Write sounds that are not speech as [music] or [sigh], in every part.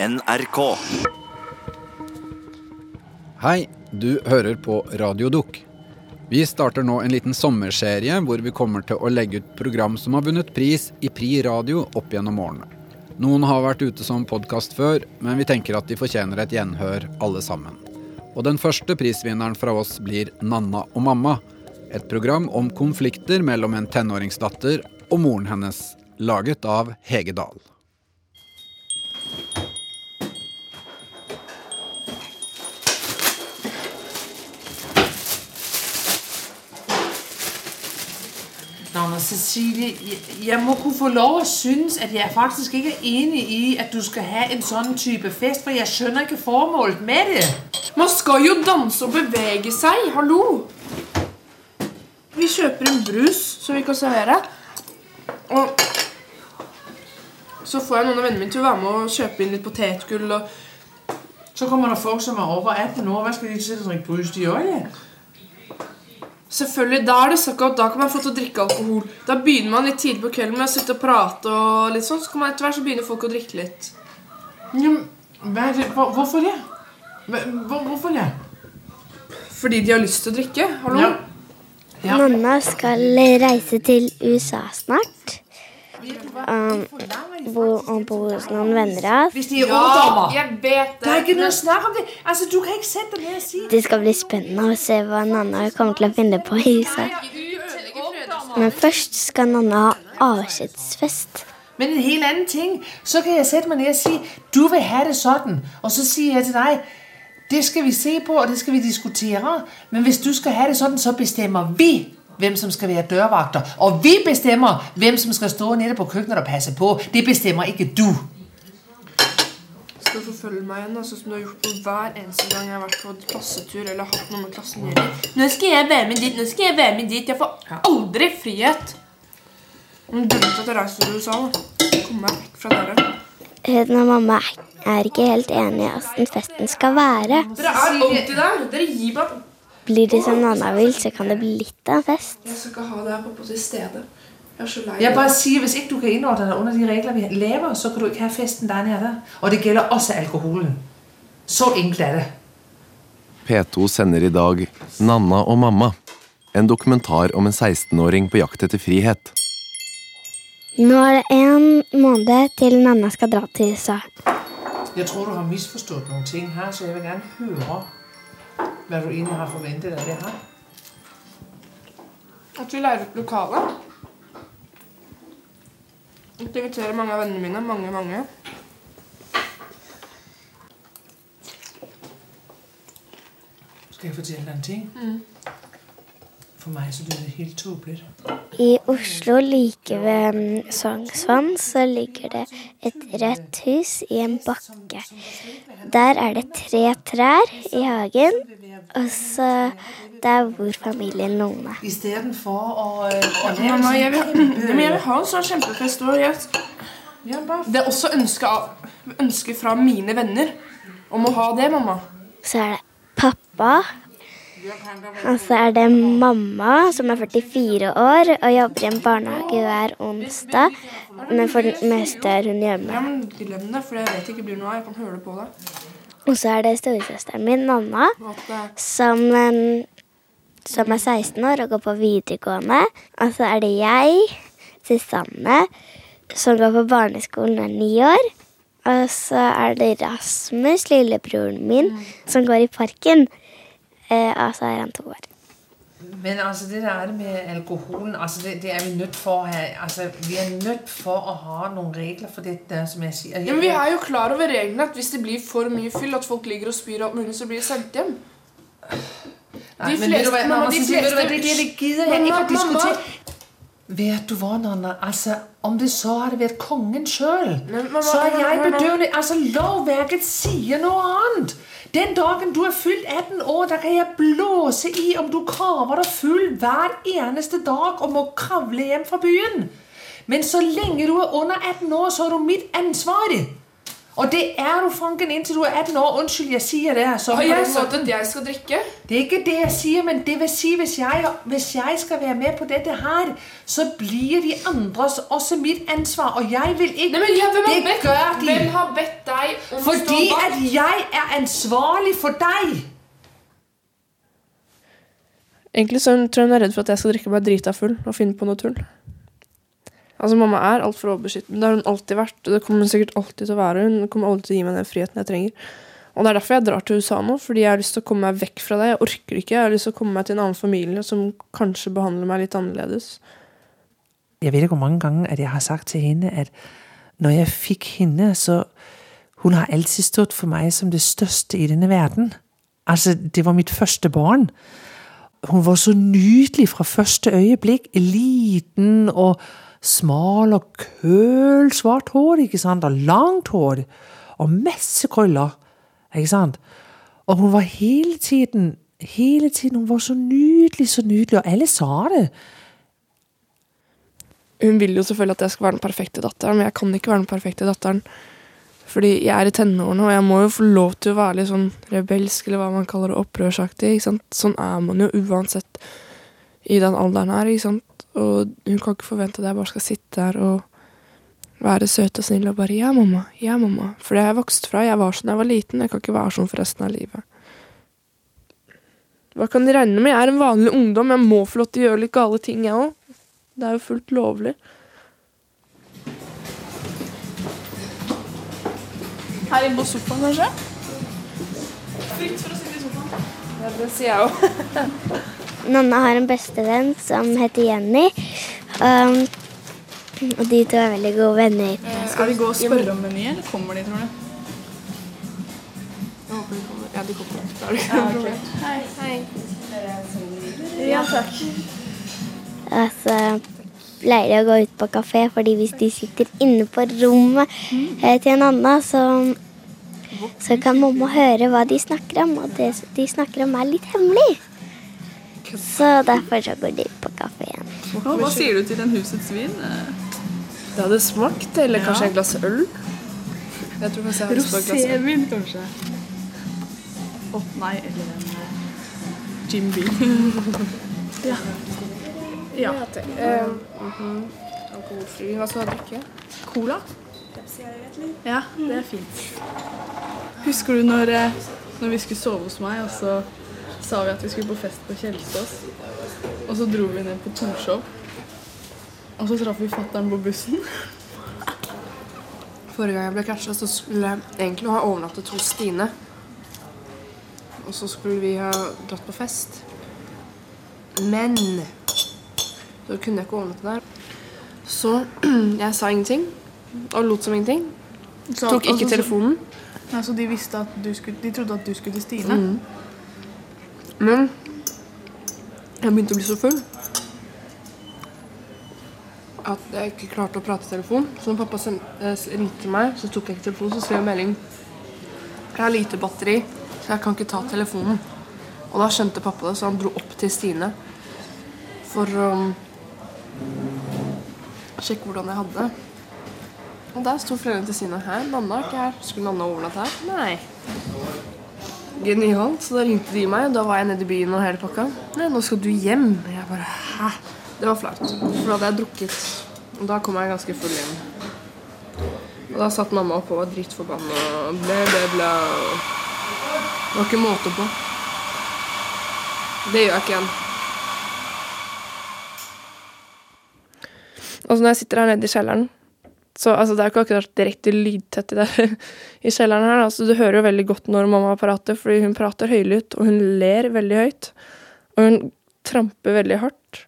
NRK. Hei, du hører på Radio. Vi starter nå en liten sommerserie hvor vi kommer til å legge ut program som har vunnet pris i Pri Radio opp gjennom årene. Noen har vært ute som podkast før, men vi tenker at de fortjener et gjenhør alle sammen. Og den første prisvinneren fra oss blir Nanna og mamma. Et program om konflikter mellom en tenåringsdatter og moren hennes, laget av Hege Dahl. Cecilie, jeg, må kunne få lov å synes, at jeg faktisk ikke er enig i, at du skal ha en sånn type fest, for jeg skjønner ikke formålet med det. Man skal jo danse og bevege seg. Hallo! Vi kjøper en brus som vi kan servere. Og så får jeg noen av vennene mine til å være med og kjøpe inn litt potetgull. og Så kommer det folk som er over 18 år. Hva skal de sitte og drikke brus? De gjør det. Selvfølgelig, Da er det så godt, da kan man få til å drikke alkohol. Da begynner man litt tidlig på kvelden med å sitte og prate, og litt sånn, så kan man etter hvert så begynner folk å drikke litt. Ja, men? Hvorfor det? Hvorfor det? Fordi de har lyst til å drikke. Hallo? Ja. Ja. Mamma skal reise til USA snart. Um, han bor bo hos noen venner av oss. Hvis de ungdommer. Det Det skal bli spennende å se hva Nanna kommer til å finne på i huset. Men først skal Nanna ha avskjedsfest. Men en helt annen ting, så kan jeg sette meg ned og si du vil ha det sånn. Og så sier jeg til deg det skal vi se på, og det skal vi diskutere. Men hvis du skal ha det sånn, så bestemmer vi hvem som skal være dørvakter. Og vi bestemmer hvem som skal stå nede på kjøkkenet og passe på. Det bestemmer ikke du. Skal du forfølge meg igjen, sånn som du har gjort på hver eneste gang jeg har vært på klassetur eller hatt noe med klassen å gjøre. Nå skal jeg være med dit, nå skal jeg være med dit. Jeg får aldri frihet. Grunnen til at jeg reiser til USA. Komme meg vekk fra dere. Hun og mamma er ikke helt enige i hvordan festen skal være. Dere er alltid der. Dere gir meg Blir det som Nanna vil, så kan det bli litt av en fest. Jeg skal ikke ha det her på, på til stede. Jeg Jeg bare sier, Hvis ikke du kan innordne deg under de regler vi lever, så kan du ikke ha festen der nede. Og det gjelder også alkoholen. Så enkelt er det. P2 sender i dag Nanna og mamma. En dokumentar om en 16-åring på jakt etter frihet. Nå er det en måned til Nanna skal dra til USA. Jeg tror du har misforstått noen ting her, så jeg vil gjerne høre hva du egentlig har forventet av det her. At vi leier ut lokale. At jeg inviterer mange av vennene mine. Mange, mange. Skal jeg fortelle deg en ting? For meg så blir det helt tåpelig. I Oslo, like ved mm, Sognsvann, så ligger det et rødt hus i en bakke. Der er det tre trær i hagen, og så der bor familien Lone. Istedenfor å, å Mamma, jeg vil, men jeg vil ha en sånn kjempefest. Og jeg, det er også ønske, av, ønske fra mine venner om å ha det, mamma. Så er det pappa. Og så er det mamma, som er 44 år og jobber i en barnehage hver onsdag. Men for det meste er hun hjemme. Ja, men Glem det, for jeg vet ikke blir noe av. Jeg kan høre det på deg. Og så er det storesøsteren min, Nanna, som, som er 16 år og går på videregående. Og så er det jeg, Susanne, som går på barneskolen og er ni år. Og så er det Rasmus, lillebroren min, som går i parken. Eh, og så er han to år. Men altså, det der er det med alkoholen altså det, det er vi nødt for å ha altså, Vi er nødt for å ha noen regler for dette, som jeg sier. ja, men Vi er jo klar over reglene at hvis det blir for mye fyll, at folk ligger og spyr opp alt mulig, så blir de sendt hjem. Nei, de men fleste- mamma, mamma, de fleste- det, det gidder jeg ikke å diskutere. Vet du hva, Nanna? Altså, om det så hadde vært kongen sjøl, så er jeg bedøvelig. Altså, la lovverket sier noe annet. Den dagen du er fylt 18 år, da kan jeg blåse i om du kaver deg full hver eneste dag og må kravle hjem fra byen. Men så lenge du er under 18 år, så er du mitt ansvar. Og det er du, Franken, inntil du er 18 år. Unnskyld, jeg sier det. Så Har jeg den sagt at jeg skal drikke? Det er ikke det jeg sier, men det vil si hvis jeg, hvis jeg skal være med på dette her, så blir de andres også mitt ansvar. Og jeg vil ikke Nei, men ja, hvem, har Det bedt, gjør de. hvem har bedt deg om å Fordi stå bak? at jeg er ansvarlig for deg. Egentlig så tror jeg hun er redd for at jeg skal drikke meg drita full og finne på noe tull. Altså, Mamma er altfor overbeskyttende. Det har hun alltid vært, det kommer hun sikkert alltid til å være. Hun kommer alltid til å gi meg den friheten jeg trenger. Og Det er derfor jeg drar til USA nå, fordi jeg har lyst til å komme meg vekk fra det. Jeg orker ikke. Jeg har lyst til å komme meg til en annen familie som kanskje behandler meg litt annerledes. Jeg vet ikke hvor mange ganger at jeg har sagt til henne at når jeg fikk henne, så Hun har alltid stått for meg som det største i denne verden. Altså, det var mitt første barn. Hun var så nydelig fra første øyeblikk. Liten og smal og kølsvart hår, ikke sant? Og langt hår. Og masse krøller, ikke sant? Og hun var hele tiden Hele tiden, Hun var så nydelig, så nydelig, og alle sa det. Hun vil jo selvfølgelig at jeg skal være den perfekte datteren, men jeg kan ikke være den perfekte datteren. Fordi jeg er i tenårene, og jeg må jo få lov til å være litt sånn rebelsk, eller hva man kaller det, opprørsaktig. ikke sant? Sånn er man jo uansett i den alderen her. ikke sant? Og hun kan ikke forvente at jeg bare skal sitte der og være søt og snill og bare 'ja, mamma', ja, mamma. For det har jeg vokst fra. Jeg var sånn da jeg var liten. Jeg kan ikke være sånn for resten av livet. Hva kan de regne med? Jeg er en vanlig ungdom. Jeg må få lov til å gjøre litt gale ting, jeg òg. Det er jo fullt lovlig. Her inne på sofaen, kanskje? Fritt for å sitte i sofaen. Ja, det sier jeg òg. [laughs] Nonna har en bestevenn som heter Jenny. Um, og de to er veldig gode venner. Skal vi gå og spørre om meny, eller kommer de, tror du? Jeg håper de kommer. Ja, de kommer. Da er det ikke noe problem. Ja, takk. Altså, pleier de å gå ut på kafé, fordi hvis de sitter inne på rommet eh, til en annen, så, så kan mamma høre hva de snakker om. Og det de snakker om, er litt hemmelig. Så derfor så går de på kafeen. Hva sier du til en husets vin? Det hadde smakt, eller kanskje et glass øl. Jeg tror kanskje jeg. Rosévin, kanskje? Å nei, eller en eh, Jim Bean. [laughs] ja. ja. Eh, mhm. Alkoholfri. Hva skal du drikke? Cola? Ja, det er fint. Husker du når, eh, når vi skulle sove hos meg, og så sa vi at vi skulle på fest på Kjelsås? Og så dro vi ned på Torshov. Og så traff vi fatter'n på bussen. Forrige gang jeg ble catcha, så skulle jeg egentlig ha overnattet hos Stine. Og så skulle vi ha dratt på fest. Men så kunne jeg ikke overnatte der. Så [clears throat] jeg sa ingenting og lot som ingenting. Så- Tok ikke altså, telefonen. Så de, visste at du skulle, de trodde at du skulle til Stine? Men jeg begynte å bli så full at jeg ikke klarte å prate i telefon. Så når pappa eh, ringte meg, så tok jeg ikke telefonen. Så skrev jeg melding. Jeg har lite batteri, så jeg kan ikke ta telefonen. Og da skjønte pappa det, så han dro opp til Stine for å um, sjekke hvordan jeg hadde det. Og der sto foreldrene til Stine. her. Nanna er ikke her. Skulle Nanna overnatte her? Nei. Genialt. Så da ringte de meg, og da var jeg nede i byen og hele pakka. Nei, nå skal du hjem. Jeg bare hæ? Det var flaut. For da hadde jeg drukket. Og da kom jeg ganske full hjem. Og da satt mamma oppe og var dritforbanna. Ble, ble, ble. Det var ikke måte på. Det gjør jeg ikke igjen. Altså når jeg sitter her nede i kjelleren så altså, Det er ikke akkurat direkte lydtett i, det, [laughs] i kjelleren her. Altså, du hører jo veldig godt når mamma prater, fordi hun prater høylytt, og hun ler veldig høyt. Og hun tramper veldig hardt.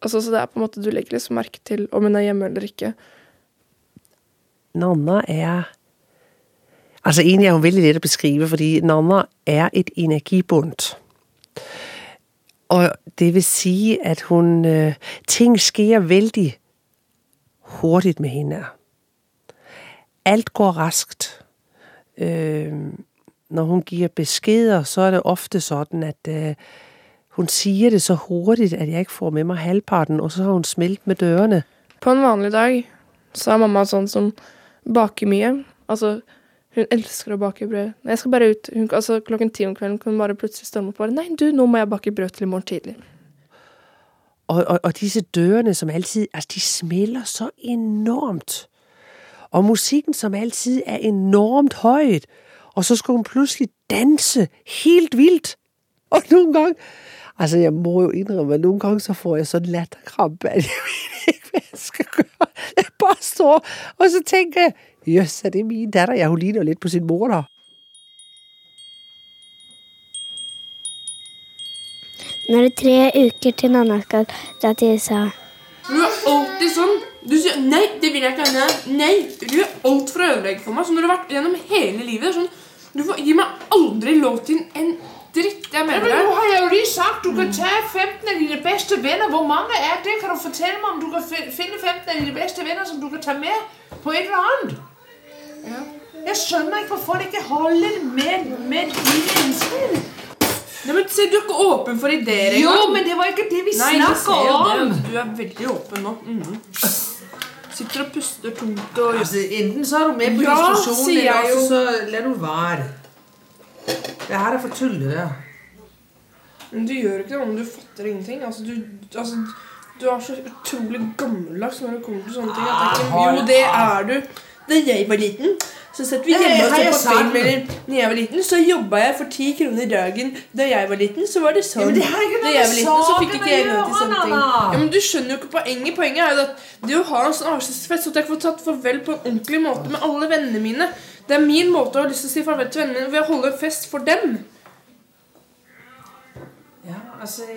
Altså, så det er på en måte Du legger liksom merke til om hun er hjemme eller ikke. Nanna er Altså egentlig er hun veldig lett å beskrive, fordi Nanna er et energibundt. Og det vil si at hun øh, Ting sker veldig hurtigt med henne. Alt går raskt. Øh, når hun gir beskjeder, så er det ofte sånn at øh, hun sier det så hurtigt at jeg ikke får med meg halvparten, og så har hun smelt med dørene. På en vanlig dag så er mamma sånn som baker mye. Altså Hun elsker å bake brød. Jeg skal bare ut hun, altså, Klokken ti om kvelden kan hun bare plutselig storme opp og bare Nei, du, nå må jeg bake brød til i morgen tidlig. Og, og, og disse dørene som alltid altså de smeller så enormt. Og musikken som altid er enormt høyt. Og så skal hun pludselig danse helt vildt. [laughs] Og noen gange, Altså, jeg må jo innrømme, noen ganger så får jeg sånn latterkrampe. at Jeg [laughs] vet ikke hva jeg skal gjøre. Jeg bare står, og så tænker jeg Jøss, er det min datter? Jeg hun ligner litt på sin mor, da. Nå er det tre uker til Nanna skal dra til USA. Du er alltid sånn. Du sier 'nei, det vil jeg ikke'. Nei, nei. Du gjør alt for å ødelegge for meg. Sånn har du vært gjennom hele livet. Sånn, du får, gi meg aldri lov til en dritt. Jeg mener Men Nå har jeg jo lige sagt, du kan ta 15 av dine beste venner. Hvor mange er det? Kan du fortelle meg om du kan finne 15 av dine beste venner, som du kan ta med på et eller andet? Jeg skjønner ikke, hvorfor det ikke holder med, med dine innspill. Nei, men se, Du er ikke åpen for ideer Jo, men det var ikke det vi jo om. det. Du er veldig åpen nå. Mhm. Sitter og puster tungt og Altså, enten så er du med på Ja, sier eller jo. så lar du være. Det her er for tullet der? Men du gjør ikke det om du fatter ingenting. Altså, du, altså, du er så utrolig gammeldags når det kommer til sånne ting. At det ikke, jo, det er du. Da jeg var liten, så satt vi hjemme og så på film. Eller når jeg var liten, så jobba jeg for ti kroner dagen. Da jeg var liten, så var det sånn. Ja, det da jeg var liten, så fikk ikke jeg lov til sånne ting. Ja, men du skjønner jo ikke poenget. Poenget er jo at det å ha en sånn avskjedsfest, så at jeg får tatt farvel på en ordentlig måte med alle vennene mine. Det er min måte å ha lyst til å si farvel til vennene mine ved å holde fest for dem. Ja, altså,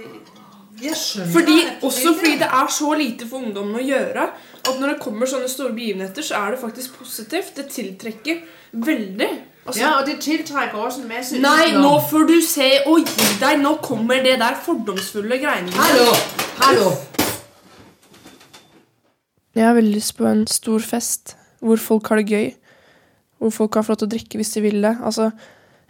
jeg skjønner. Fordi, også fordi det er så lite for ungdommen å gjøre at når det kommer sånne store begivenheter, så er det faktisk positivt. Det tiltrekker veldig. Altså, Ja, og det tiltrekker også en masse Nei, nå får du se og gi deg. Nå kommer det der fordomsfulle greiene. Hallo, hallo. Jeg har veldig lyst på en stor fest hvor folk har det gøy. Hvor folk har fått lov til å drikke hvis de vil det. Altså,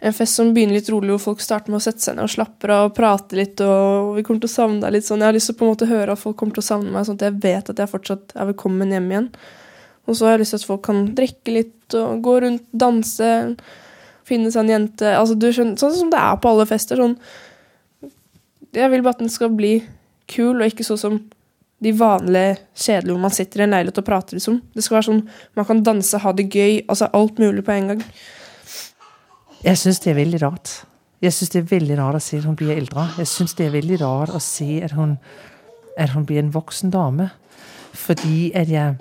en fest som begynner litt rolig, hvor folk starter med å sette seg ned og slapper av og prate litt. og Vi kommer til å savne deg litt sånn. Jeg har lyst til å på en måte høre at folk kommer til å savne meg, sånn at jeg vet at jeg fortsatt er velkommen hjem igjen. Og så har jeg lyst til at folk kan drikke litt og gå rundt, danse, finne seg en jente. Altså, du skjønner, Sånn som det er på alle fester. sånn Jeg vil bare at den skal bli kul, og ikke sånn som de vanlige kjedelige hvor man sitter i en leilighet og prater. liksom. Det skal være sånn man kan danse, ha det gøy, altså alt mulig på en gang. Jeg syns det er veldig rart. Jeg syns det er veldig rart å se at hun blir eldre. Jeg syns det er veldig rart å se at hun, at hun blir en voksen dame. Fordi at jeg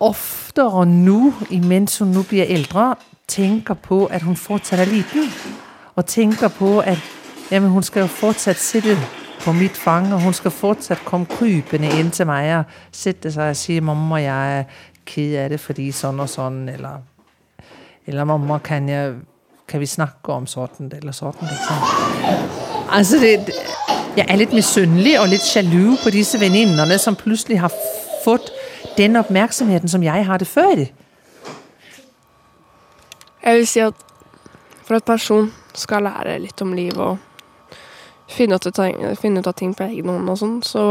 oftere nå, imens hun nå blir eldre, tenker på at hun fortsatt er liten. Og tenker på at jamen, hun skal jo fortsatt sitte på mitt fang, og hun skal fortsatt komme krypende inn til meg og sette seg og si 'mamma, jeg er ked av det fordi sånn og sånn', eller eller mamma, kan, jeg, kan vi snakke om sånn eller sånn? Liksom. Altså, det, det, jeg er litt misunnelig og litt sjalu på disse venninnene som plutselig har fått den oppmerksomheten som jeg hadde før. Jeg vil si at for at person skal lære litt om livet og finne ut, av ting- finne ut av ting på egen hånd og sånn, så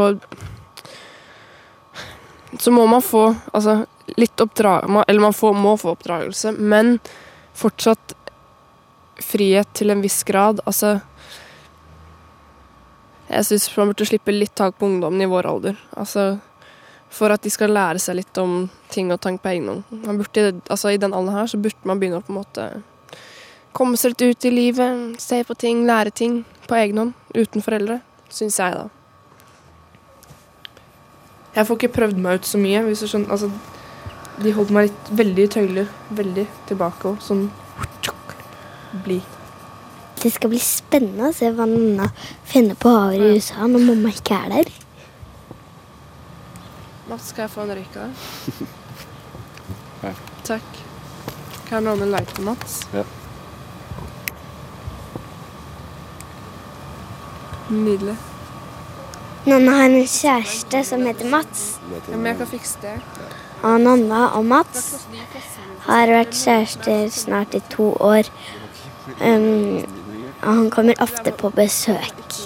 så må man få altså, litt oppdrag... Eller man får, må få oppdragelse, men fortsatt frihet til en viss grad. Altså Jeg syns man burde slippe litt tak på ungdommen i vår alder. Altså For at de skal lære seg litt om ting og tank på egen hånd. Altså, I den alderen her så burde man begynne å på en måte komme seg litt ut i livet, se på ting, lære ting på egen hånd uten foreldre. Syns jeg, da. Jeg får ikke prøvd meg ut så mye. hvis du skjønner. Altså, de holdt meg litt veldig i tøyler. Veldig tilbake og sånn Bli. Det skal bli spennende å se hva Nanna finner på over i USA når mamma ikke er der. Mats, skal jeg få en røyk av deg? [laughs] Takk. Kan jeg låne en lighter, Mats? Ja. Nydelig. Nanna har en kjæreste som heter Mats. Ja, men jeg kan fikse det. Og Nanna og Mats har vært kjærester snart i to år. Um, og han kommer ofte på besøk.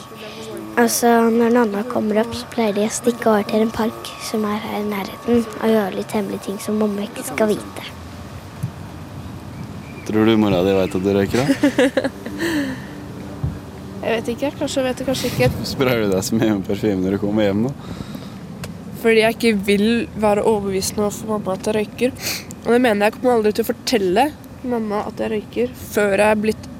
Altså, Når Nanna kommer opp, så pleier de å stikke over til en park som er her i nærheten, og gjøre litt hemmelige ting som mamma ikke skal vite. Tror du mora di veit at du røyker, da? [laughs] Jeg vet ikke. Kanskje vet det, kanskje ikke. [laughs] Sprayer du deg så mye med parfyme når du kommer hjem, da? Fordi jeg ikke vil være overbevisende overfor mamma at jeg røyker. Og det mener jeg kommer aldri til å fortelle mamma at jeg røyker før jeg er blitt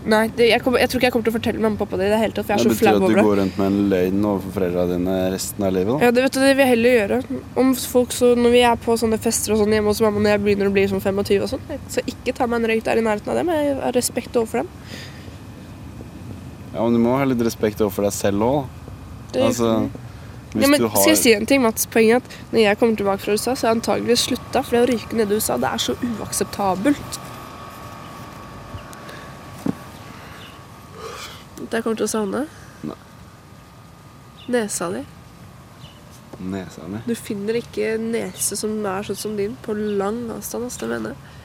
Nei, det, jeg, kommer, jeg tror ikke jeg kommer til å fortelle mamma og pappa det i det hele tatt, for jeg er Det så betyr at du går rundt med en løgn overfor foreldra dine resten av livet, da? Ja, det, vet du, det vil jeg heller gjøre. Om folk så, Når vi er på sånne fester og sånn hjemme hos mamma når jeg begynner å bli sånn 25 og sånn, så ikke ta meg en røyk der i nærheten av dem. Jeg har respekt overfor dem. Ja, men du må ha litt respekt overfor deg selv òg, Altså, hvis ja, men du har Skal jeg si en ting, Mats? Poenget er at når jeg kommer tilbake fra USA, så har jeg antageligvis slutta. For det å ryke nede i USA, det er så uakseptabelt. At jeg kommer til å savne? Nei. Nesa di. nesa mi Du finner ikke nese som er sånn som din på lang avstand. Altså, det mener jeg.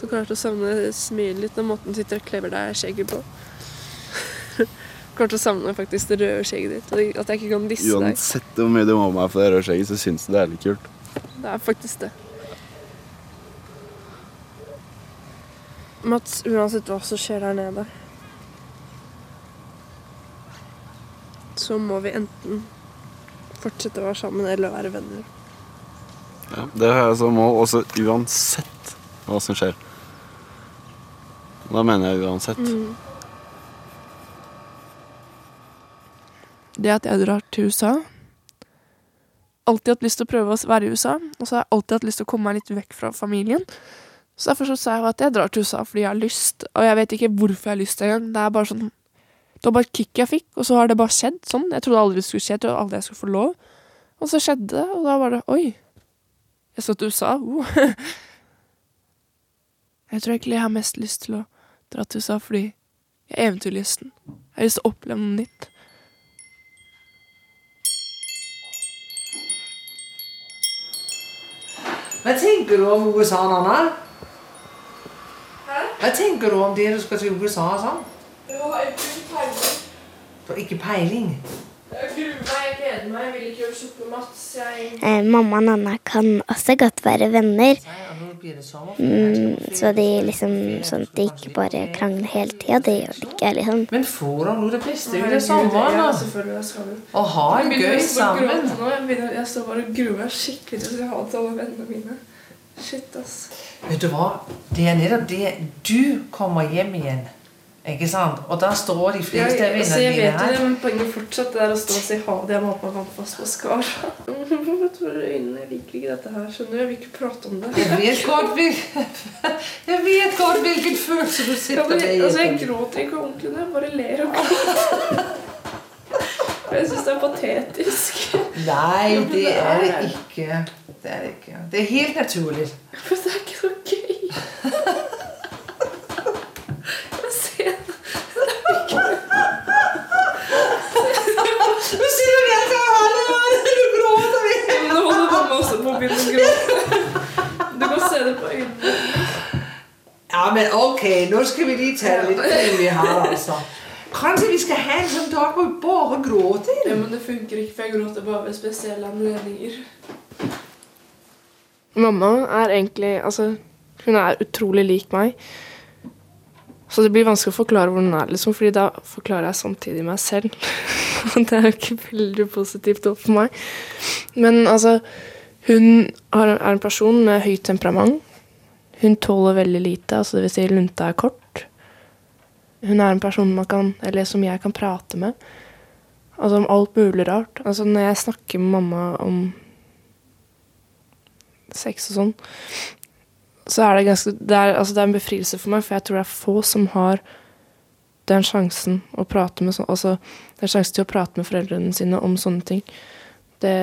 Så klarte å savne smilet litt og måten du sitter og klever deg skjegget på. [laughs] klarte å savne faktisk det røde skjegget ditt. og At jeg ikke kan disse deg. Uansett hvor mye du må meg for det røde skjegget, så syns du det er litt kult. Det er faktisk det. Mats, uansett hva som skjer der nede, så må vi enten fortsette å være sammen eller være venner. Ja, det har jeg som mål, også uansett hva som skjer. Da mener jeg uansett. Mm. Det at jeg drar til USA Alltid hatt lyst til å prøve å være i USA, og så har jeg alltid hatt lyst til å komme meg litt vekk fra familien. Så derfor så sa jeg at jeg drar til USA fordi jeg har lyst, og jeg vet ikke hvorfor jeg har lyst engang. Det er bare sånn Det var bare et kick jeg fikk, og så har det bare skjedd sånn. Jeg trodde aldri det skulle skje, jeg trodde aldri jeg skulle få lov. Og så skjedde det, og da var det Oi. Jeg skal til USA. Oh. [laughs] Jeg tror egentlig jeg har mest lyst til å dra til USA fordi jeg er eventyrlysten. Jeg har lyst til å oppleve noe nytt. Hva tenker du om USA, Nanna? Hva tenker du om det, du skal til USA og sånn? Du har ikke peiling? Jeg gruer meg, jeg gleder meg, jeg vil ikke gjøre slutt med Mats. Jeg Eh, mamma og Nanna kan også godt være venner. Ja, sommerferie. Mm, så de liksom sånn at de ikke bare krangler hele tida. Det gjør de ikke. liksom. Men får deg nå det beste ut av sommeren, Ja, og ha en gøy å sammen. Jeg, står bare og gruer meg skikkelig til å ha det til alle vennene mine. Shit, ass. Vet du hva? Det er nettopp det. Du kommer hjem igjen. Ikke sant? Og da står de fleste ja, vinnerne dine her. jeg vet jo det, men poenget fortsatt er å stå og si ha det. [laughs] Jeg må ha på meg vannfast maskara. øynene, liker ikke dette her. skjønner du? Jeg vil ikke prate om det. Jeg vet godt, jeg vet godt hvilken følelse du sitter med. med. altså, jeg gråter ikke ordentlig når jeg bare ler og gråter. [laughs] Jeg syns det er patetisk. Nei, det er det ikke. Det er det ikke. Det er helt naturlig. Det er ikke så gøy. Jeg ser Nu sitter vi altså og holder og du gråter vi. Nå holder mamma også på å begynne å gråte. Du kan se det på øynene. Ja, men ok, nå skal vi lige tage det lidt vi har, altså. Kanskje vi skal ha en sånn dag hvor vi bare gråter? Ja, men det funker ikke, for jeg gråter bare ved spesielle anledninger. Mamma er egentlig Altså, hun er utrolig lik meg. Så det blir vanskelig å forklare hvor hun er, liksom, fordi da forklarer jeg samtidig meg selv. [laughs] Og det er jo ikke veldig positivt for meg. Men altså Hun er en person med høyt temperament. Hun tåler veldig lite, altså vil si lunta er kort. Hun er en person kan, som jeg kan prate med. Altså om alt mulig rart. Altså når jeg snakker med mamma om sex og sånn, så er det ganske det er, altså det er en befrielse for meg, for jeg tror det er få som har den sjansen å prate med altså den sjansen til å prate med foreldrene sine om sånne ting. Det,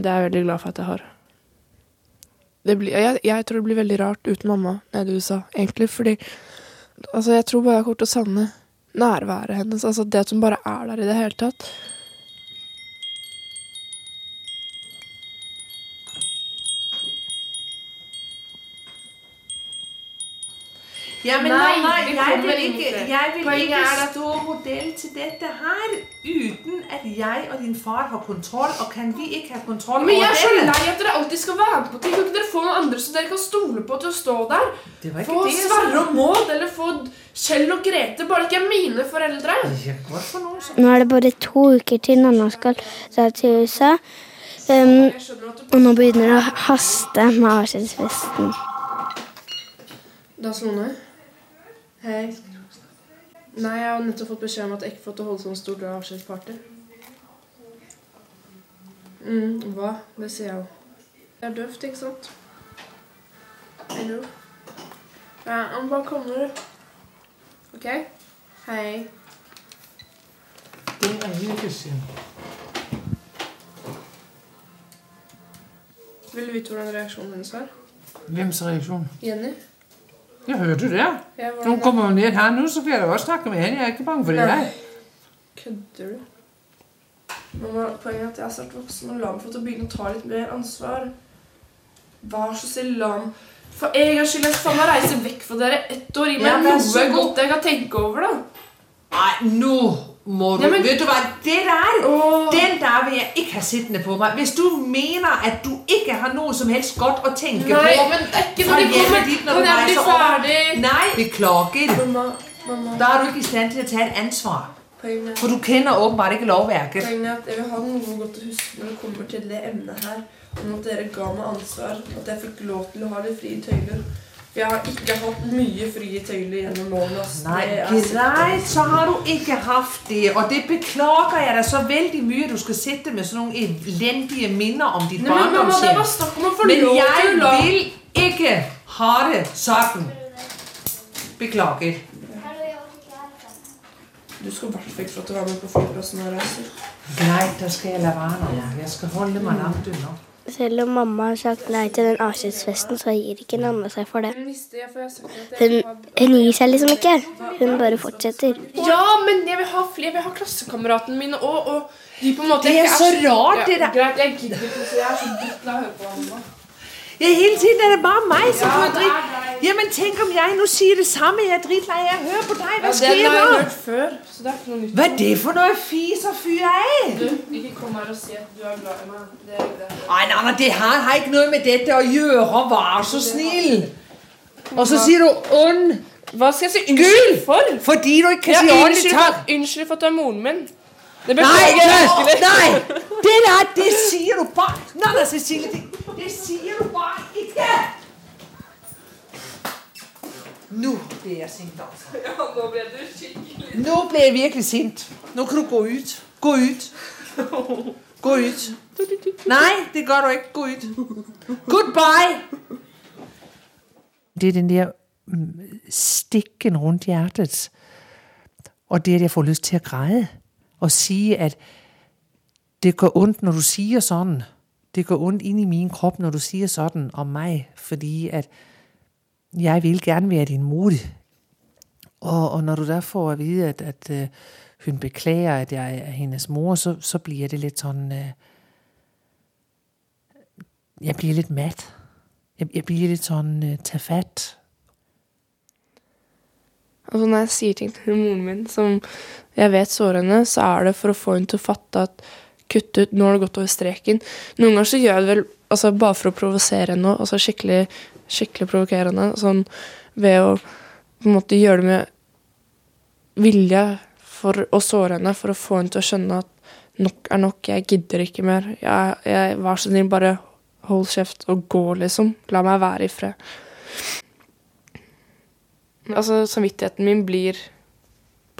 det er jeg veldig glad for at jeg har. Blir, jeg, jeg tror det blir veldig rart uten mamma nede i USA, egentlig, fordi altså jeg tror bare jeg kommer til å savne nærværet hennes, altså det at hun bare er der i det hele tatt. Ja, men Nei, det jeg vil ikke, jeg vil ikke er stå modell til dette her uten at jeg og din far har kontroll, og kan vi ikke ha kontroll Men jeg over er så lei at dere alltid skal være med på ting. Kan ikke dere få noen andre som dere kan stole på til å stå der? Det var ikke Få det Sverre og Maud, eller få Kjell og Grete. Bare ikke mine foreldre. Nå er det bare to uker til Nanna skal dra til USA. Um, og nå begynner det å haste med avskjedsfesten. Da Slone. Hei. Nei, jeg har nettopp fått beskjed om at jeg ikke får til å holde sånn stort avskjedsparty. Mm, hva? Det sier jeg jo. Det er døvt, ikke sant? Hallo? Ja, men bare kommer du. OK? Hei. Det er ikke synd. Vil du vite hvordan reaksjonen hennes var? Hvems reaksjon? Jenny? Jeg hørte det. Ja, Når hun kommer ned her nå, så får jeg også snakke med henne. Jeg er ikke bange for det. Nei. Kødder du? Mamma, poenget er at jeg er snart voksen og lam for til å begynne å ta litt mer ansvar. Vær så snill, lam. For en gangs skyld, jeg skal faen reise vekk fra dere ett år. Gi meg Ja, noe godt jeg kan tenke over, da. Nei, nå må du Vet du hva, det der oh. Den der vil jeg ikke ha sittende på meg. Hvis du mener at du ikke har noe som helst godt å tenke Nei, på men det er ikke når de kommer. dit når Kan du ferdig? Nei, beklager. Mamma, mamma. Da er du ikke i stand til å ta et ansvar. Poenget For du kjenner åpenbart ikke lovverket. Poenget er at jeg vil ha noe godt å huske når det kommer til det emnet her. Om at dere ga meg ansvar. At jeg fikk lov til å ha litt frie tøyler. Jeg har ikke hatt mye frie tøyler gjennom årene. Nei, greit, så har du ikke hatt det. Og det beklager jeg deg så veldig mye. Du skal sitte med sånne elendige minner om ditt barndomshjem. Men jeg vil ikke ha det sånn. Beklager. Du skal i hvert fall ikke få til å være med på flyplassen og reise. Greit, da skal jeg la være. Jeg skal holde meg langt unna. Selv om mamma har sagt nei til den avskjedsfesten, så gir ikke Nanna seg for det. Hun Hun, gir seg liksom ikke. Hun bare fortsetter. Ja, men jeg vil ha flere. Jeg vil ha klassekameratene mine òg. Og de på en måte Det er så rart, det der. Greit, jeg gidder ikke. Jeg er så drittlei av å høre på ham nå. Ja, hele tiden er det bare meg som får dritt. Ja, Jamen, tenk om jeg nå sier det samme. Jeg er drittlei. Jeg hører på deg. Hva Ja, den skjer har jeg nå? hørt før, så det er ikke noe nytt. Hva er det for noe fis og fyr jeg er? Du, ikke kom her og si at du er glad i meg. Det er det. Nei, nei, nei, det her har ikke noe med dette å gjøre. Vær så snill. Og så sier du ond Hva skal jeg si unnskyld for? fordi du ikke Ja, kan si ordentlig unnskyld, for, unnskyld for at du er moren min. Det beklager jeg nei, virkelig. nei! Det der, det sier du bare Nei, nei, Cecilie, det, det sier du ikke! Nå blir jeg sint, altså. Ja, nå ble du skikkelig Nå ble jeg virkelig sint. Nå kan du gå ut. Gå ut. Gå ut. Nei, det gør du ikke. Gå ut. Goodbye. Det er den der mm, stikken rundt hjertet. Og det at jeg får lyst til å græde. Og si at det gjør ondt, når du sier sådan. Det går ondt inn i min kropp når du sier sånn om meg, Fordi at jeg vil gerne være din mor. Og, og når du da får at vite at, at øh, hun beklager, at jeg er hennes mor, så, så blir det litt sådan... Øh, jeg blir litt matt. Jeg, jeg blir litt sånn uh, ta fatt. Altså Når jeg sier ting til moren min som jeg vet sårer henne, så er det for å få henne til å fatte at kutt ut, nå har det gått over streken. Noen ganger så gjør jeg det vel altså, bare for å provosere henne, altså skikkelig, skikkelig provokerende. Sånn ved å på en måte gjøre det med vilje for å såre henne, for å få henne til å skjønne at nok er nok, jeg gidder ikke mer. Jeg, jeg, vær så snill, bare hold kjeft og gå, liksom. La meg være i fred. Altså, samvittigheten min blir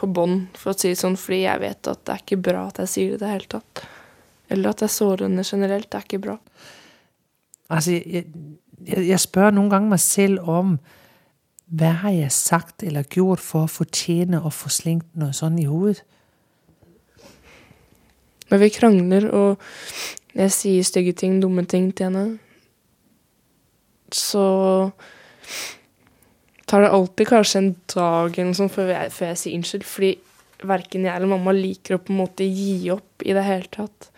på bånn, for å si det sånn, fordi jeg vet at det er ikke bra at jeg sier det i det hele tatt. Eller at jeg er henne generelt. Det er ikke bra. Altså, jeg, jeg, jeg spør noen ganger meg selv om hva har jeg sagt eller gjort for å fortjene å få slengt noe sånn i hodet? Når vi krangler og jeg sier stygge ting, dumme ting til henne, så tar det alltid kanskje en dag eller noe sånt før jeg, før jeg sier unnskyld. Fordi verken jeg eller mamma liker å på en måte gi opp i det hele tatt.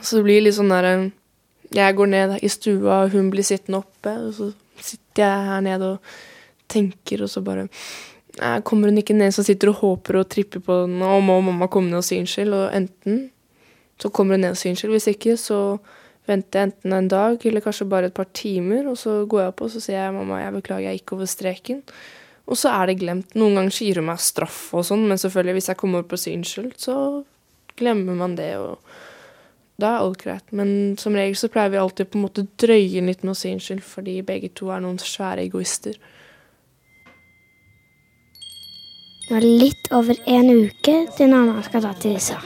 Så det blir litt sånn der Jeg går ned i stua, og hun blir sittende oppe, og så sitter jeg her nede og tenker, og så bare kommer hun ikke ned, så sitter hun og håper og tripper på den, og må mamma komme ned og si unnskyld. Og enten så kommer hun ned og sier unnskyld, hvis ikke så venter jeg enten en dag eller kanskje bare et par timer, og så går jeg opp og så sier jeg mamma, jeg beklager, jeg gikk over streken. Og så er det glemt. Noen ganger så gir hun meg straff og sånn, men selvfølgelig hvis jeg kommer opp og sier unnskyld, så glemmer man det, og da er alt greit. Men som regel så pleier vi alltid på en måte drøye litt med å si unnskyld, fordi begge to er noen svære egoister. Nå er det litt over en uke til Nanna skal dra til USA.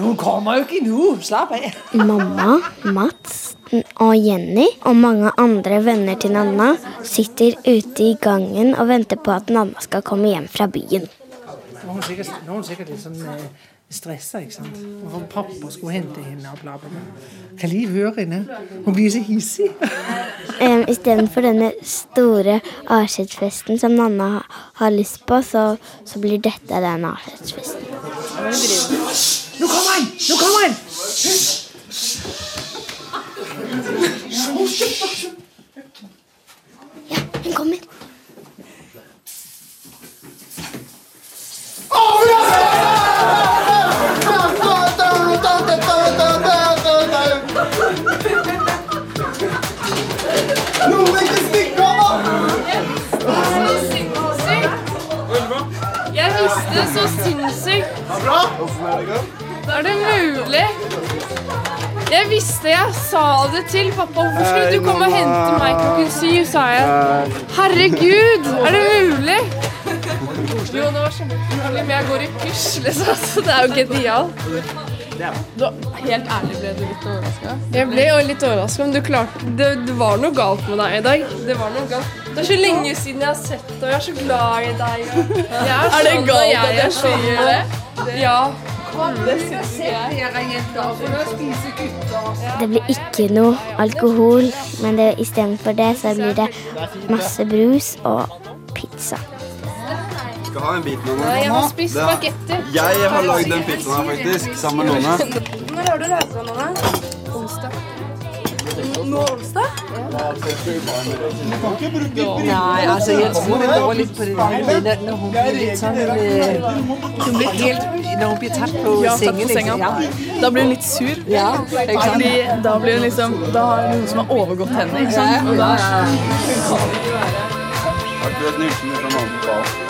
Hun kommer jo ikke nå. Slapp av. Mamma, Mats og Jenny og mange andre venner til Nanna sitter ute i gangen og venter på at Nanna skal komme hjem fra byen. Nå er hun sikkert, nå var hun sikkert litt sånn eh, stressa, ikke sant. For pappa skulle hente henne og bla, bla, bla. Kan Liv høre henne? Hun blir så hissig. [laughs] Um, Istedenfor denne store avskjedsfesten som mamma har lyst på, så, så blir dette den avskjedsfesten. Nå kommer han! Nå kommer han! Ja, Hun kommer. Jeg visste så sinnssykt. Er det mulig? Jeg visste jeg sa det til pappa. Hvorfor skulle du komme og hente meg klokken syv, sa jeg. Herregud, er det mulig? Jo, det var kjempehyggelig, men jeg går i pysj, liksom. Så det er jo genialt. Du, helt ærlig, ble du litt overraska? Jeg ble jo litt overraska, men du klarte det, det var noe galt med deg i dag. Det var noe galt. Det er så lenge siden jeg har sett deg, og jeg er så glad i deg. [laughs] er, Er det sånn, galt og jeg at jeg sånn, sier og- Ja. Det blir ikke noe alkohol, men det- istedenfor det så blir det masse brus og pizza. Skal ha en bit med Nei, jeg har spist Det- spagetti. Jeg har lagd den pizzaen her, faktisk, sammen med Lone. [laughs] Når har du lagd den? Onsdag. Nå onsdag? Nei, altså jeg tror det går litt på det der med når hun blir litt sånn eh, Hun blir helt Når hun blir tatt på Ja, sengen. på senga. Da blir hun litt sur. Ja. Fordi da blir hun liksom Da har noen som har overgått henne. Ikke sant? Og da et nilsen fra mannen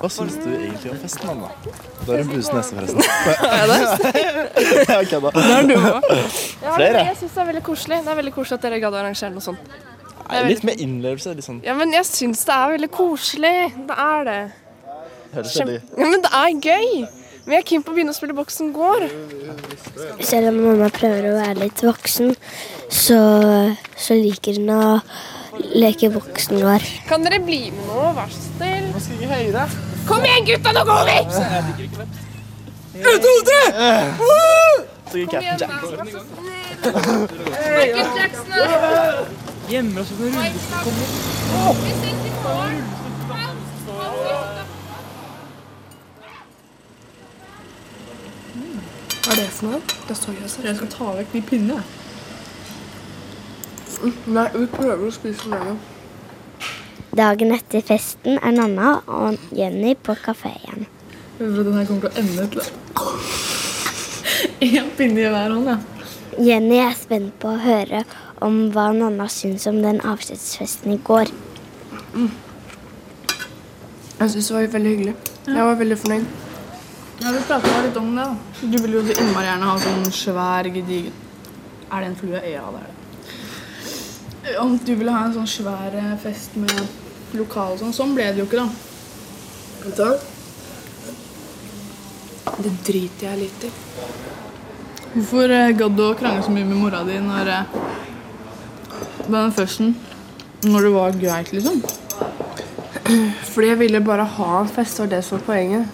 Hva syns du egentlig om festen, Anna? Du har en brus nese, forresten. [laughs] er det. Jeg kødda. Det er du òg. Ja, Flere? Jeg syns det er veldig koselig. Det er veldig koselig at dere gadd å arrangere noe sånt. Litt med innlevelse. Sånn. Ja, men jeg syns det er veldig koselig. Det er det. Høres Kjem- Ja, men det er gøy. Men jeg er keen på å begynne å spille Boksen går. Selv om mamma prøver å være litt voksen, så, så liker hun å leke Boksen vår. Kan dere bli med nå, vær så snill? Nå skal jeg høyere. Kom igjen, gutta, nå går vi! Så gikk Kom Captain Jack. så snill. Michael Jackson. Hva er det for noe? Det står jo Jeg skal ta vekk de pinnene. Nei, vi prøver å spise lenge. Dagen etter festen er Nanna og Jenny på kafé igjen. Den her kommer til å ende til [laughs] Én pinne i hver hånd, ja. Jenny er spent på å høre om hva Nanna syns om den avskjedsfesten i går. Jeg syns det var veldig hyggelig. Jeg var veldig fornøyd. Ja, Vi prata litt om det. da. Du vil jo så innmari gjerne ha sånn svær, gedigen Er det en flue? Ja, det er det. Om du ville ha en sånn svær eh, fest med lokal og sånn. Sånn ble det jo ikke, da. Vet du hva? Det driter jeg litt i. Hvorfor eh, gadd du å krangle så mye med mora di når eh, Med den førsten? Når det var greit, liksom? Fordi jeg ville bare ha en fest, det var det som var poenget.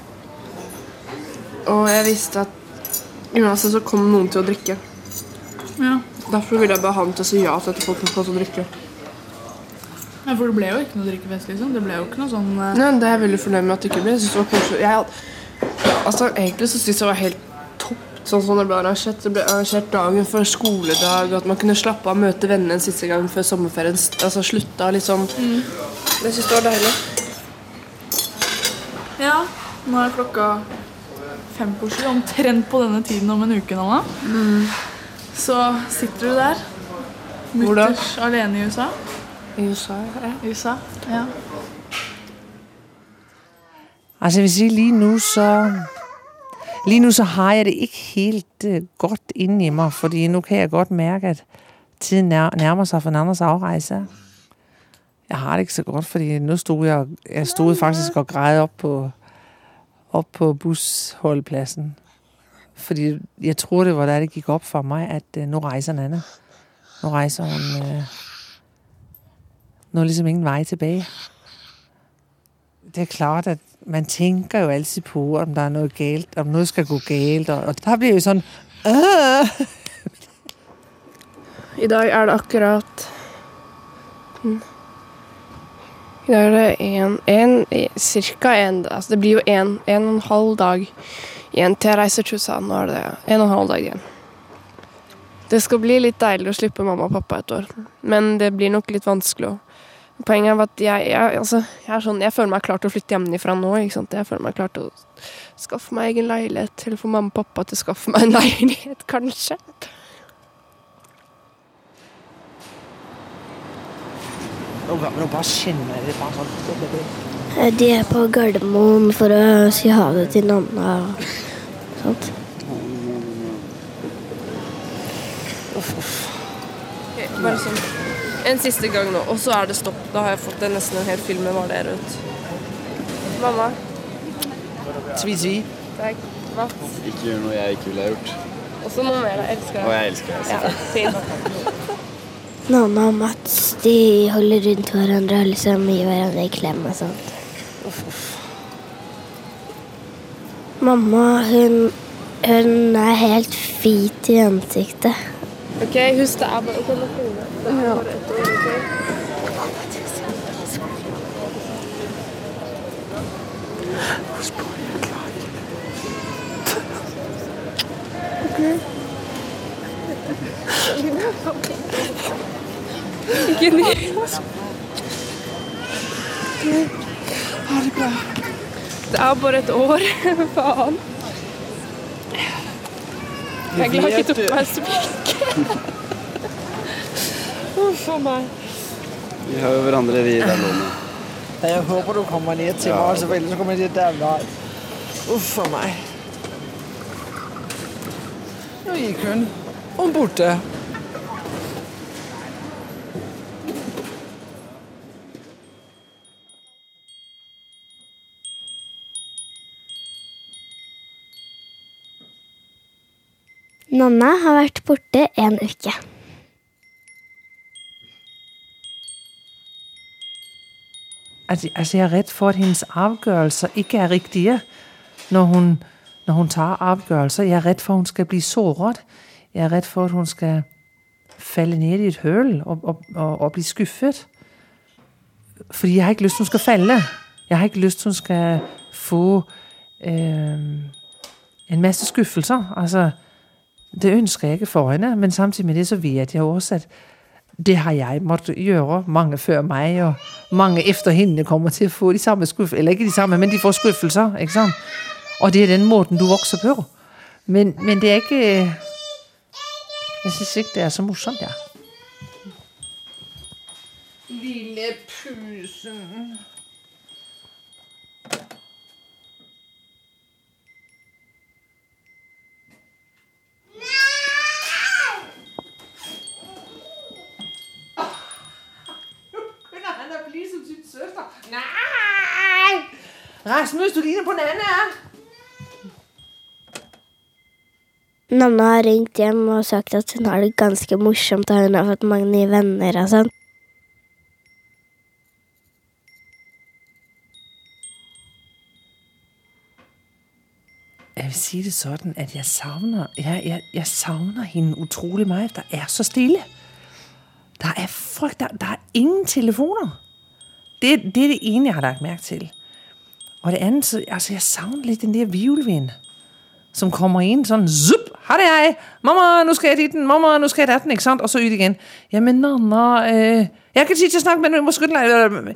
Og jeg visste at uansett så kom noen til å drikke. Ja. Derfor ville jeg bare ha dem til å si ja til at folk kom få sånn drikke. ja. For det ble jo ikke noe drikkefest, liksom. Det ble jo ikke noe sånn eh, Nei, det er jeg veldig fornøyd med at det ikke ble. Jeg synes det var koselig. Jeg, had- altså, egentlig så synes jeg det var helt topp sånn som det ble arrangert. Det ble arrangert dagen før skoledag, at man kunne slappe av og møte vennene en siste gang før sommerferien st- altså, slutta. Liksom. Jeg synes det var deilig. Ja, nå er klokka fem på sju, omtrent på denne tiden om en uke, nå, Nanna. Så sitter du der, mutters alene i USA. I USA, ja. USA, ja. Altså jeg vil si lige nu så... Lige nu så har jeg det ikke helt uh, godt inde i mig, fordi nu kan jeg godt mærke, at tiden nær, nærmer sig for en andres afrejse. Jeg har det ikke så godt, fordi nu stod jeg, jeg stod faktisk og græd op på, op på busholdpladsen. Fordi jeg tror, det var da det gikk opp for meg at nå nu rejser Nanna. Nå rejser hun... Øh, Nå er liksom ingen vei tilbage det er klart, at man tenker jo altid på, om der er noe galt, om noe skal gå galt, og, og blir bliver jo sånn øh, I dag er det akkurat Mm. I dag er det én en én Altså det blir jo én og en halv dag igjen til jeg reiser til USA. Nå er det en og en halv dag igjen. Det skal bli litt deilig å slippe mamma og pappa et år, men det blir nok litt vanskelig. Poenget er at jeg, jeg, altså, jeg, er sånn, jeg føler meg klar til å flytte hjemmefra nå. Jeg føler meg klar til å skaffe meg egen leilighet, eller få mamma og pappa til å skaffe meg en [laughs] leilighet, kanskje. Nå bare kjenner det bare sånn. Eh, De er på Gardermoen for å si ha det til Nanna og sånt. Bare sånn En siste gang nå, og så er det stopp. Da har jeg fått det nesten en hel film med hva det er ut. Mamma. Tvi, tvi. Takk. Mats. Ikke gjør noe jeg ikke ville ha gjort. Også noe mer. Jeg elsker deg. Og jeg elsker deg. Ja, fint. Nanna og Mats de holder rundt hverandre og liksom gir hverandre en klem og sånt. Mamma, hun, hun er helt hvit i ansiktet. Ok, husk det er bare nå filmer jeg. Det er bare et år, ok? Ikke ny. Ha det bra. Det er bare et år. [laughs] Faen. Jeg klaget på meg smykke. [laughs] Uff a meg. Vi har jo hverandre, vi der lånet. Jeg håper du kommer ned til Ja. også, for ellers kommer jeg til der nej. Uff for meg. Nå gikk hun. Hun borte. Nanna har vært borte en uke. Altså, jeg er redd for, at hennes avgjørelser ikke er riktige når hun, når hun tar avgjørelser. Jeg er redd for, at hun skal bli såret. Jeg er redd for, at hun skal falle ned i et høl og, og, og, og bli skuffet. Fordi jeg har ikke lyst, til hun skal falle. Jeg har ikke lyst, til hun skal få øh, en masse skuffelser. Altså, det ønsker jeg ikke for henne, men samtidig med det, så vet jeg også, at det har jeg måttet gjøre mange før meg, og mange etter henne kommer til å få de samme skuffelser. Eller ikke de samme, men de får skuffelser. ikke sant? Og det er den måten du vokser på. Men, men det er ikke Jeg syns ikke det er så morsomt, ja. Lille pusen. Rasmus, du ligner på Nana. Nanna har ringt hjem og sagt at hun har det ganske morsomt, og hun har fått mange nye venner og sånn. Jeg vil si det sånn at jeg savner, jeg, jeg, jeg savner henne utrolig mye. Der er så stille. Der er folk, der, der er ingen telefoner. Det, det er det ene, jeg har lagt mærke til. Og det andet, så, altså jeg savner lidt den der vivlvind, som kommer ind sådan, zup, har det jeg, mamma, nu skal jeg dit den, mamma, nu skal jeg datten, ikke sant? Og så ud igen. Jamen, Nanna, øh, jeg kan sige til snakke, med dig.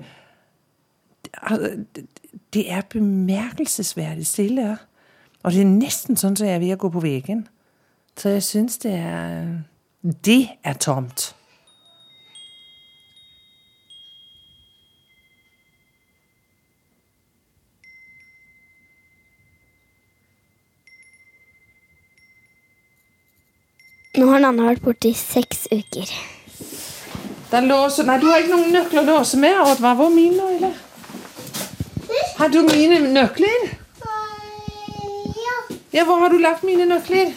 Altså, det- er bemærkelsesværdigt stille, ja. Og det er næsten sådan, så jeg er ved at gå på væggen. Så jeg synes, det er... Det er tomt. Nå har Nanna vært borte i seks uker. Den låser... Nei, du har ikke noen nøkler å låse med, Hva var mine eller? Har du mine nøkler? Ja, hvor har du lagt mine nøkler?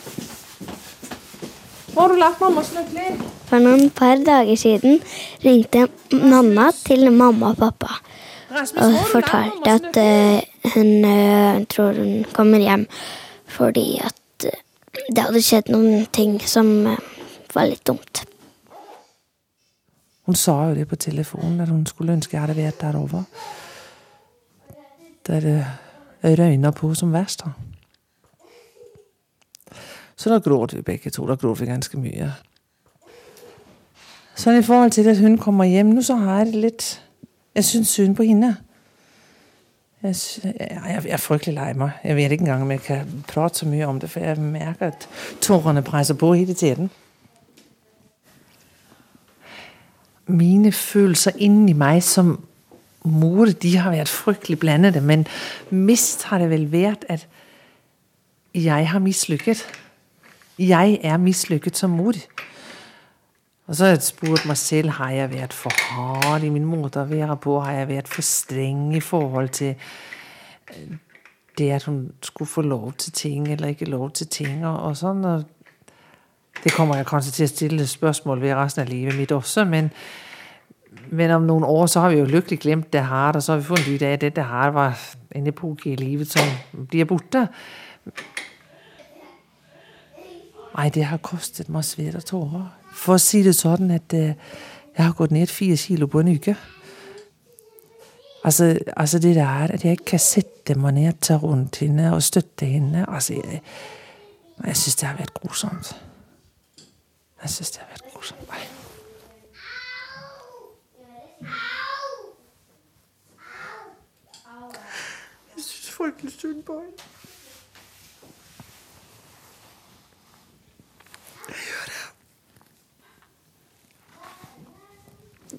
Hvor har du lagt mammas nøkler? For noen par dager siden ringte Nanna til mamma og pappa og fortalte at eh, hun eh, tror hun kommer hjem fordi at eh, det hadde skjedd noen ting som eh, var litt dumt. Hun sa jo det på telefonen, at hun skulle ønske, jeg hadde vært der over. Der det røyna på som verst. her. Så da gråt vi begge to. Da gråt vi ganske mye. Sånn i forhold til, at hun kommer hjem nå, så har jeg det litt Jeg syns synd på hende. Jeg, er fryktelig lei meg. Jeg vet ikke engang om jeg kan prate så mye om det, for jeg merker at tårene presser på hele tiden. mine følelser inni meg som mor, de har vært fryktelig blandede, men mest har det vel vært at jeg har mislykket. Jeg er mislykket som mor. Og så har jeg spurt meg selv, har jeg vært for hard i min måte å være på? Har jeg vært for streng i forhold til eh, det at hun skulle få lov til ting, eller ikke lov til ting, og, og sånn. Og det kommer jeg kanskje til å stille spørsmål ved resten av livet mitt også, men, men om noen år så har vi jo lykkelig glemt det her, og så har vi funnet ut av at dette her var en epoke i livet som blir borte. Nei, det har kostet meg sved og tårer. For å si det sånn at eh, jeg har gått ned fire kilo på en uke. Altså, altså det der at jeg ikke kan sette meg ned, ta rundt henne og støtte henne altså Jeg, jeg syns det har vært grusomt. Jeg syns det har vært grusomt. Nei. Jeg syns fryktelig synd på henne. Jeg gjør det.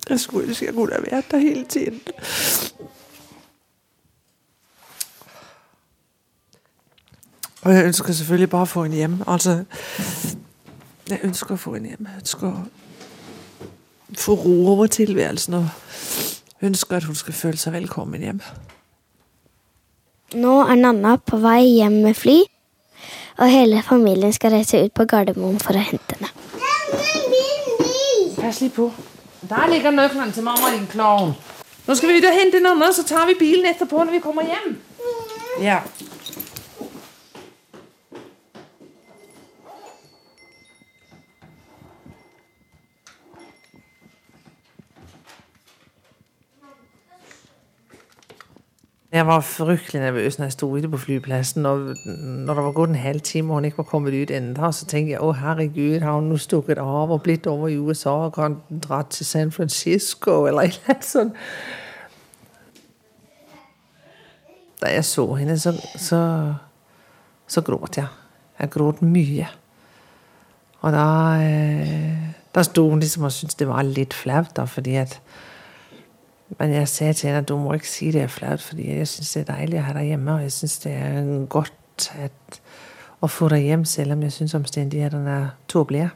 Jeg skulle ønske jeg kunne ha vært der hele tiden. Og jeg ønsker selvfølgelig bare å få henne hjem. Altså, jeg ønsker å få henne hjem. Jeg ønsker å få ro over tilværelsen og ønsker at hun skal føle seg velkommen hjem. Nå er Nanna på vei hjem med fly, og hele familien skal reise ut på Gardermoen for å hente henne. Pas litt på. Der ligger nøklerne til mamma, din klovn. Nå skal vi ut og hente en annen, så tar vi bilen etterpå, når vi kommer hjem. Ja. Jeg var fryktelig nervøs når jeg sto ute på flyplassen. Og når det var gått en halv time og hun ikke var kommet ut ennå, så tenkte jeg å herregud, har hun nå stukket av og blitt over i USA og kan dra til San Francisco eller et eller annet sånt. Da jeg så henne, så, så, så gråt jeg. Jeg gråt mye. Og da, eh, da sto hun liksom og syntes det var litt flaut, da, fordi at men jeg sa til henne at du må ikke si det er flaut, fordi jeg syns det er deilig å ha deg hjemme. Og jeg syns det er godt at, å få deg hjem, selv om jeg syns omstendighetene er tåpelige.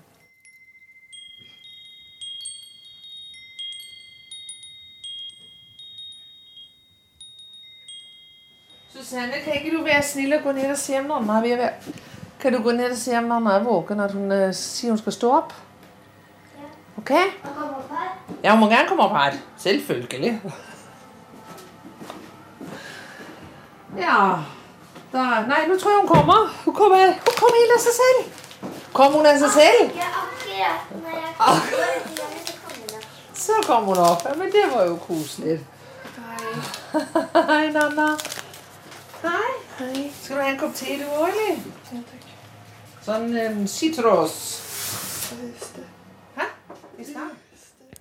Susanne, kan ikke du være snill og gå ned og se om mamma er gå ned og se om Nanna er våken, at hun øh, sier hun skal stå opp? Ok? Ja, hun må gerne komme opp her. Selvfølgelig. Ja. Da, nei, nå tror jeg hun kommer. Hun kommer, hun kommer helt av seg selv. Kom hun av seg selv? Så kom hun opp. Ja, men det var jo koselig. Hei, [laughs] Nanna. Hei. Skal du ha en kopp te du òg, eller? Sånn um, sitros.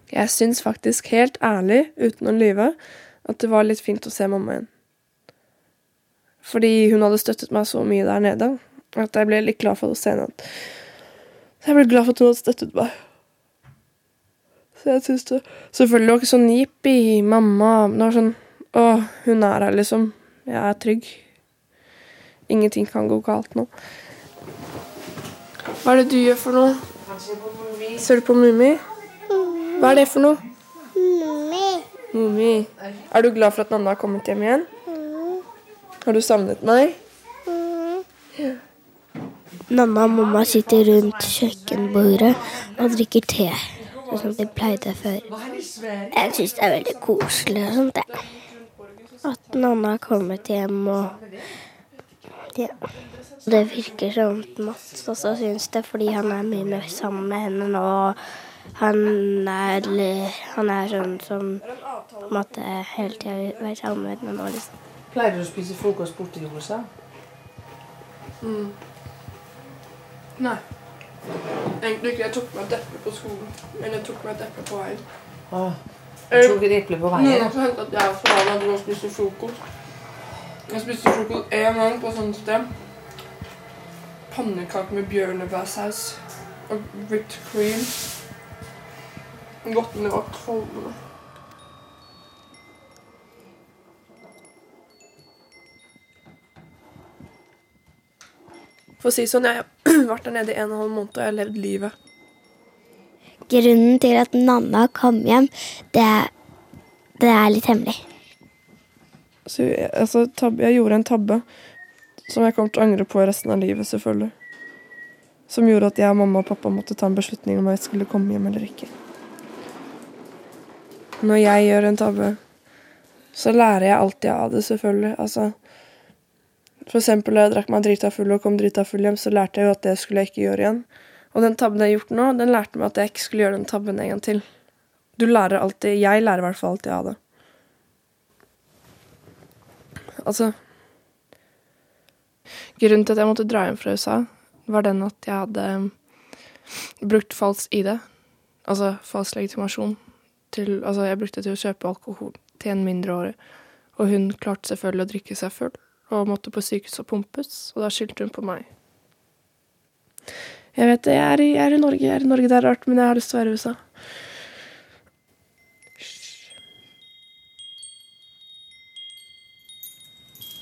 Jeg syns faktisk helt ærlig, uten å lyve, at det var litt fint å se mamma igjen. Fordi hun hadde støttet meg så mye der nede at jeg ble litt glad for å se henne. Jeg ble glad for at hun hadde støttet meg. Så jeg syns det Selvfølgelig var det ikke sånn jippi, mamma det var sånn Å, hun er her, liksom. Jeg er trygg. Ingenting kan gå galt nå. Hva er det du gjør for noe? Ser du på Mummi? Hva er det for noe? Mummi. Er du glad for at Nanna har kommet hjem igjen? Har du savnet meg? Nanna og mamma sitter rundt kjøkkenbordet og drikker te. Sånn som de pleide før. Jeg syns det er veldig koselig og sånt, jeg. At Nanna har kommet hjem og ja. Det virker som Mats også syns det, fordi han er mye mer sammen med henne nå. Han er, han er sånn som på en måte hele tida vil være sammen med henne nå, liksom. Pleier du å spise frokost borte i USA? Mm. Nei. Egentlig ikke. Jeg tok meg et eple på skolen. Men jeg tok meg et eple på veien. Åh, du tok et eple på veien? Noen har hentet at jeg og faren dro og spise frokost. Jeg spiste frokost én gang på sånt sted. Pannekaker med bjørnebærsaus og whipped cream. Godt, men det var kvalmende. For å si sånn, jeg har [clears throat] vært der nede i en og en halv måned, og jeg har levd livet. Grunnen til at Nanna kom hjem, det er, det er litt hemmelig. Så altså, tab jeg gjorde en tabbe som jeg kommer til å angre på resten av livet, selvfølgelig. Som gjorde at jeg, mamma og pappa måtte ta en beslutning om jeg skulle komme hjem eller ikke. Når jeg gjør en tabbe, så lærer jeg alltid av det, selvfølgelig. Altså, for eksempel da jeg drakk meg drita full og kom drita full hjem, så lærte jeg jo at det skulle jeg ikke gjøre igjen. Og den tabben jeg har gjort nå, den lærte meg at jeg ikke skulle gjøre den tabben en gang til. Du lærer alltid, Jeg lærer i hvert fall alltid av det. Altså Grunnen til at jeg måtte dra hjem fra USA, var den at jeg hadde brukt falsk ID. Altså falsk legitimasjon. Til, altså jeg brukte det til å kjøpe alkohol til en mindreårig. Og hun klarte selvfølgelig å drikke seg full og måtte på sykehus og pumpes, og da skyldte hun på meg. Jeg vet det, jeg er, i, Norge, jeg er i Norge, det er rart, men jeg har lyst til å være i USA.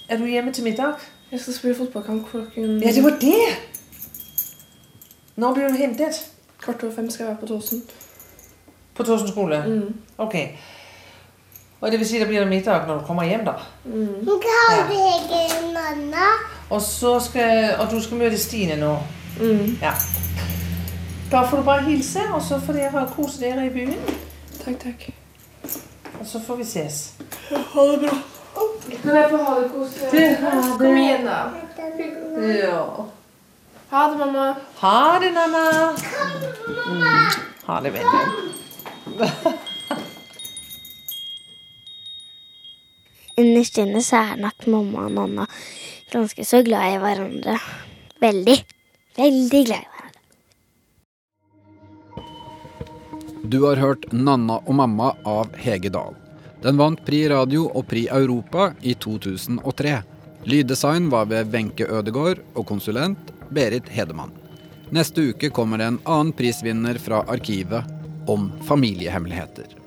Er du hjemme til middag? Jeg skal spille fotballkamp klokken Ja, det var det! Når blir du hentet? Kvart over fem skal jeg være på Tåsen. På Tåsen skole? Mm. Ok. Og det vil si, det blir middag når du kommer hjem, da? Mm. Ja. Og, så skal, og du skal møte Stine nå? Mm. Ja. Da får du bare hilse, og så får dere kose dere i byen. Takk, takk. Og så får vi ses. Ha det bra. Kan jeg få ha det kos? Det- ha det. Kom igjen, da. Ja. Ha det, mamma. Ha det, Nanna. Mm. Ha det, venner. [laughs] Innerst inne så er nok mamma og Nanna ganske så glad i hverandre. Veldig. Veldig glad i hverandre. Du har hørt 'Nanna og mamma' av Hege Dahl. Den vant Pri Radio og Pri Europa i 2003. Lyddesign var ved Wenche Ødegård og konsulent Berit Hedemann. Neste uke kommer det en annen prisvinner fra Arkivet om familiehemmeligheter.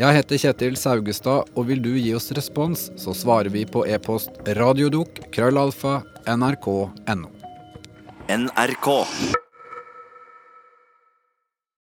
Jeg heter Kjetil Saugestad, og vil du gi oss respons, så svarer vi på e-post radiodok krøllalfa nrk.no. NRK.